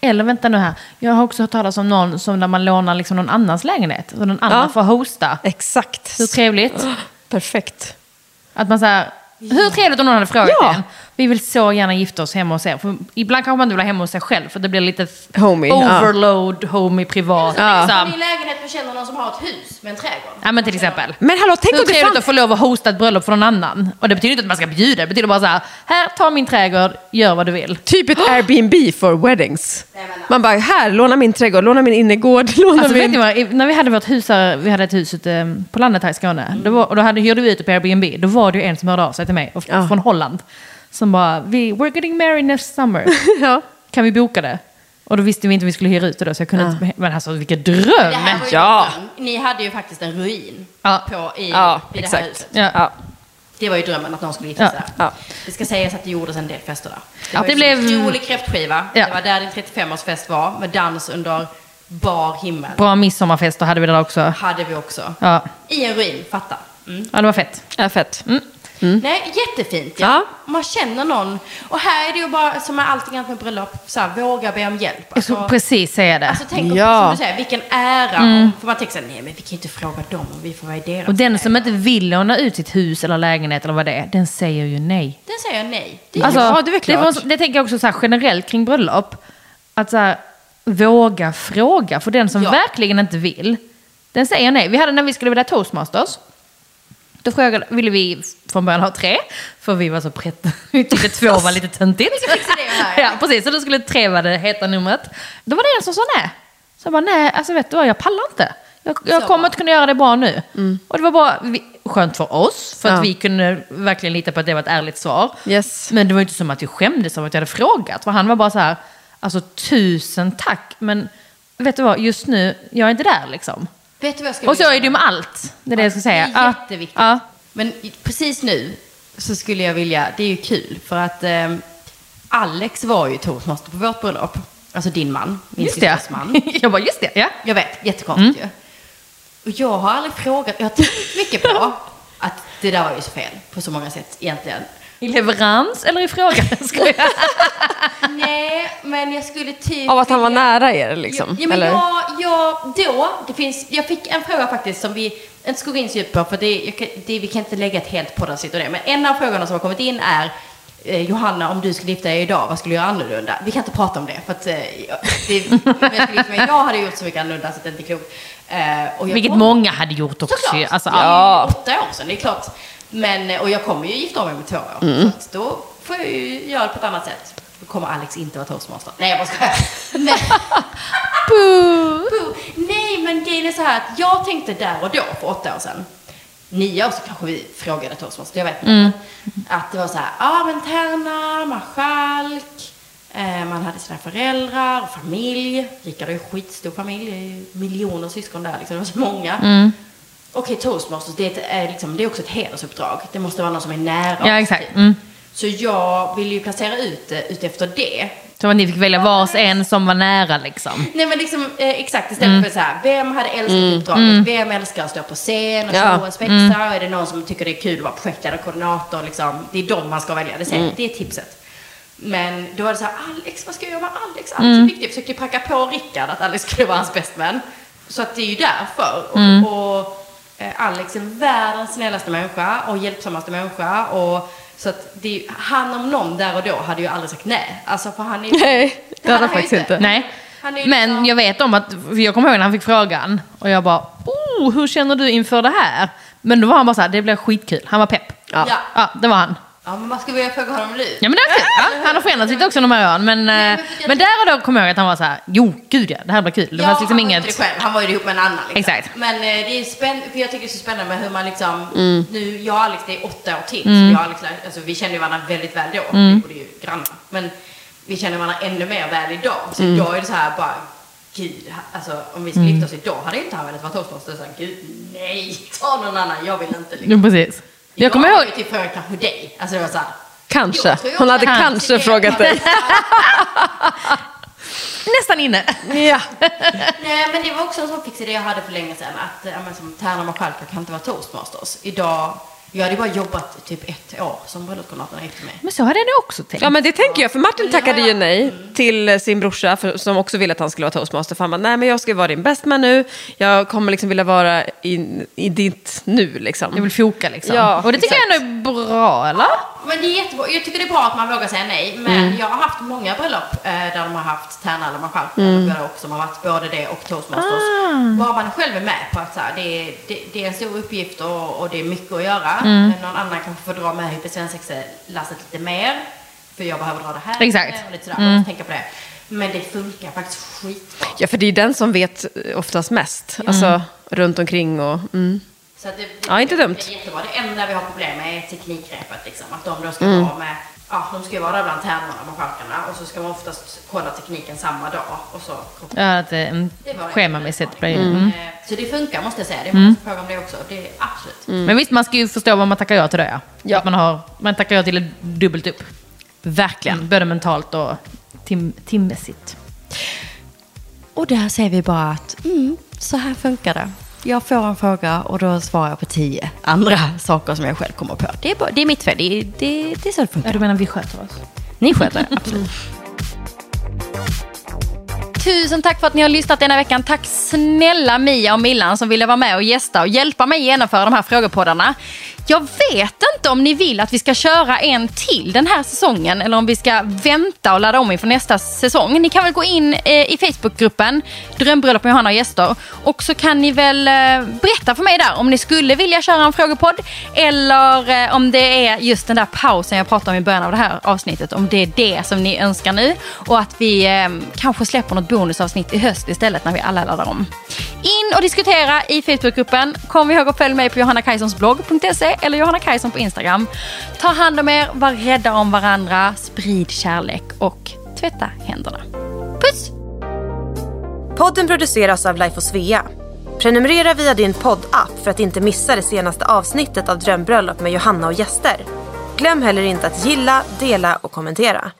Eller vänta nu här, jag har också hört talas om någon som där man lånar liksom någon annans lägenhet. Så någon annan ja. får hosta. Exakt. Hur trevligt. Perfekt. Att man så här, hur trevligt om någon hade frågat ja. en. Vi vill så gärna gifta oss hemma hos er. För ibland kanske man inte vill ha hemma hos sig själv för det blir lite homey, overload, ja. homey, privat. Ja. Liksom. Min lägenhet för känner någon som har ett hus med en trädgård. Ja men till exempel. Men hallå, tänk Hur om det trevligt att få lov att hosta ett bröllop för någon annan. Och det betyder inte att man ska bjuda, det betyder bara så här, här, ta min trädgård, gör vad du vill. Typ ett Airbnb for weddings. Man bara, här, låna min trädgård, låna min innergård, låna alltså, min... Vet ni vad, när vi hade vårt hus här, vi hade ett hus ute på landet här i Skåne. Mm. Då var, och då hade, hyrde vi ut det på Airbnb. Då var det ju en som hörde av sig till mig, och, ja. från Holland. Som bara, vi, we're getting married next summer. ja. Kan vi boka det? Och då visste vi inte om vi skulle hyra ut det då, så jag kunde ja. inte... Men alltså vilken dröm! Det här var ja. Ni hade ju faktiskt en ruin ja. på, i, ja, i det här huset. Ja. Det var ju drömmen att någon skulle gifta sig ja. Det ska sägas att det gjordes en del fester där. Det var det blev... en rolig kräftskiva. Det var där din 35-årsfest var, med dans under bar himmel. Bra midsommarfester hade vi där också. Hade vi också. Ja. I en ruin, fatta. Mm. Ja, det var fett. Ja, fett. Mm. Nej, jättefint. Ja. Ja. Man känner någon. Och här är det ju bara, som med allting annat med bröllop, så här, våga be om hjälp. Skulle precis säga det. Alltså tänk Ja. ja. som du säger, vilken ära. om- För man tänker så här, nej men vi kan ju inte fråga dem om vi får vara i deras och den ära. som inte vill låna ut sitt hus eller lägenhet eller vad det är, den säger ju nej. Den säger nej. Det Alltså, Ja, det är klart. var så- det tänker jag också så här, generellt kring bröllop. Att så här, våga fråga. För den som Ja. verkligen inte vill, den säger nej. Vi hade när vi skulle välja toastmasters. Då frågade, ville vi från början ha tre, för vi var så prätt. Vi tyckte två var lite töntigt. Vi. Ja, precis. Så då skulle tre vara det heta numret. Då var det en som sa nej. Så jag bara, nej, alltså vet du vad, jag pallar inte. Jag, jag kommer inte kunna göra det bra nu. Och det var bara vi, skönt för oss, för att Ja. vi kunde verkligen lita på att det var ett ärligt svar. Yes. Men det var inte som att jag skämdes av att jag hade frågat. För han var bara så här, alltså tusen tack, men vet du vad, just nu, jag är inte där liksom. Vet du vad jag ska Och så vilja är det ju med allt, det är det jag ska säga. Det är jätteviktigt. Ja. Men precis nu så skulle jag vilja, det är ju kul för att eh, Alex var ju toastmaster på vårt bröllop. Alltså din man, min systers man. jag bara, just det, ja. Jag vet, jättekonstigt Mm. ju. Och jag har aldrig frågat, jag har tänkt mycket på att det där var ju så fel på så många sätt egentligen. I leverans eller i jag? Nej, men jag skulle typ... Av att han var nära er liksom? Ja, ja men eller? jag, jag, då, det finns, jag fick en fråga faktiskt som vi inte ska gå in så djupt på för det, jag, det, vi kan inte lägga ett helt poddavsnitt och det. Men en av frågorna som har kommit in är eh, Johanna, om du skulle gifta dig idag, vad skulle du göra annorlunda? Vi kan inte prata om det för att eh, jag- det, jag, jag hade gjort så mycket annorlunda så det inte är klokt. Eh, och jag Vilket många hade gjort också. Såklart. Alltså, ja. åtta år sedan, det är klart. Men, och jag kommer ju gifta om mig med två år. Mm. Så då får jag ju göra det på ett annat sätt. Då kommer Alex inte vara toastmaster. Nej, jag bara skojar. Boo. Nej, men grejen är så här att jag tänkte där och då, för åtta år sedan. Nio år så kanske vi frågade toastmaster, jag vet inte. Mm. Att det var så här, ja men tärna, marskalk. Eh, man hade sina föräldrar och familj. Rickard har ju skitstor familj, miljoner syskon där liksom. Det var så många. Mm. Okej, toastmasters, det är, är liksom, det är också ett hedersuppdrag. Det måste vara någon som är nära Ja, exakt. typ. Mm. Så jag ville ju placera ut det utefter det. Så ni fick välja vars en som var nära liksom. Nej men liksom eh, exakt istället Mm. för så här, vem hade älskat uppdraget? Vem älskar att stå på scen och Ja. slå en spexa? Mm. Är det någon som tycker det är kul att vara projektledare, koordinator liksom? Det är de man ska välja, det, säger, Mm. det är tipset. Men då var det så här, Alex, vad ska jag göra med Alex? Alex Mm. är viktig. Jag försökte pracka på Rickard att Alex skulle vara hans bästman. Så att det är ju därför. Och, Mm. och Alex är världens snällaste människa och hjälpsammaste människa. Och, så att det han om någon där och då hade ju aldrig sagt nej. Alltså för han är Nej, det hade han faktiskt inte. Nej. Men liksom- jag vet om att, jag kommer ihåg när han fick frågan och jag bara, oh, hur känner du inför det här? Men då var han bara så här, det blir skitkul. Han var pepp. Ja. Ja. Ja, det var han. Ja, men vad ska vi göra fråga honom nu? Ja men det var kul. Ja, han har förändrats lite också de här åren. Men, men eh, men där och då kommer jag ihåg att han var så här, jo gud ja, det här blir kul. Det Ja, fanns liksom han var inget... inte det själv. Han var ju ihop med en annan. Liksom. Exakt. Men eh, det är spännande, för jag tycker det är så spännande med hur man liksom, Mm. nu, jag och Alex, det är åtta år till. Så jag Alex, alltså, vi kände ju varandra väldigt väl då. Mm. Vi bodde ju grannar. Men vi känner varandra ännu mer väl idag. Så Mm. idag är det så här bara, gud, alltså om vi skulle gifta oss idag hade inte han velat vara toastmaster. Så här, gud, nej, ta någon annan, jag vill inte. Liksom. Jo, precis. Jag kommer ihåg, typ frågat kanske dig. Alltså det var så här, Kanske. Hon hade också- kanske frågat dig. nästan inne. Ja. Nej, men det var också en sån fix idé jag hade för länge sedan. Att men som Tärna och Marskalkar kan inte vara toastmasters. Idag, jag hade bara jobbat typ ett år som bröllopskoordinator gifte mig. Men så hade jag också tänkt. ja, men det tänker jag. För Martin tackade ju nej till sin brorsa för, som också ville att han skulle vara toastmaster. För han bara, nej men jag ska vara din bestman nu. Jag kommer liksom vilja vara i, i ditt nu liksom. Jag vill foka liksom. Ja, och det tycker exakt. jag ändå är bra, eller? Men det är jättebra. Jag tycker det är bra att man vågar säga nej. Men jag har haft många bröllop eh, där de har haft Tärna eller Marskalkar. Mm. Som har varit både det och toastmasters. Bara man själv är med på att så här, det, är, det, det är en stor uppgift och, och det är mycket att göra. Mm. Någon annan kanske får dra med hype svensexa-lasset lite mer. För jag behöver dra det här. Exakt. Och lite sådär. Mm. tänka på det. Men det funkar faktiskt skitbra. Ja, för det är den som vet oftast mest. Alltså runt omkring och... Mm. Så det, det, Ja, inte dumt. Det är jättebra. Det enda vi har problem med är teknikrepet. Liksom. Att de då ska Mm. vara med, ja, de ska ju vara där bland tärnorna och marskalkarna och så ska man oftast kolla tekniken samma dag och så. Ja, att det mm, Det var det. schemamässigt blir Mm. mm. Eh, Så det funkar måste jag säga. Det är många som frågar om det också. Det är absolut. Men visst, man ska ju förstå vad man tackar ja till det. Ja. Ja. Att man, har, man tackar ja till ett dubbelt upp. Verkligen. Både mentalt och tim, timmässigt. Och där ser vi bara att mm, så här funkar det. Jag får en fråga och då svarar jag på tio andra saker som jag själv kommer på. Det är, bara, det är mitt fel, det det, det är så det funkar. Ja, du menar vi sköter oss? Ni sköter det, absolut. Tusen tack för att ni har lyssnat denna veckan. Tack snälla Mia och Millan som ville vara med och gästa och hjälpa mig genomföra de här frågepoddarna. Jag vet inte om ni vill att vi ska köra en till den här säsongen eller om vi ska vänta och ladda om inför nästa säsong. Ni kan väl gå in eh, i Facebookgruppen Drömbröllop med Johanna och gäster och så kan ni väl eh, berätta för mig där om ni skulle vilja köra en frågepodd eller eh, om det är just den där pausen jag pratade om i början av det här avsnittet. Om det är det som ni önskar nu och att vi kanske släpper något bonusavsnitt i höst istället när vi alla laddar om. In och diskutera i Facebookgruppen. Kom ihåg att följa mig på johannakajsonsblogg.se eller Johanna Kajson på Instagram. Ta hand om er, var rädda om varandra, sprid kärlek och tvätta händerna. Puss! Podden produceras av Life och Svea. Prenumerera via din poddapp för att inte missa det senaste avsnittet av Drömbröllop med Johanna och gäster. Glöm heller inte att gilla, dela och kommentera.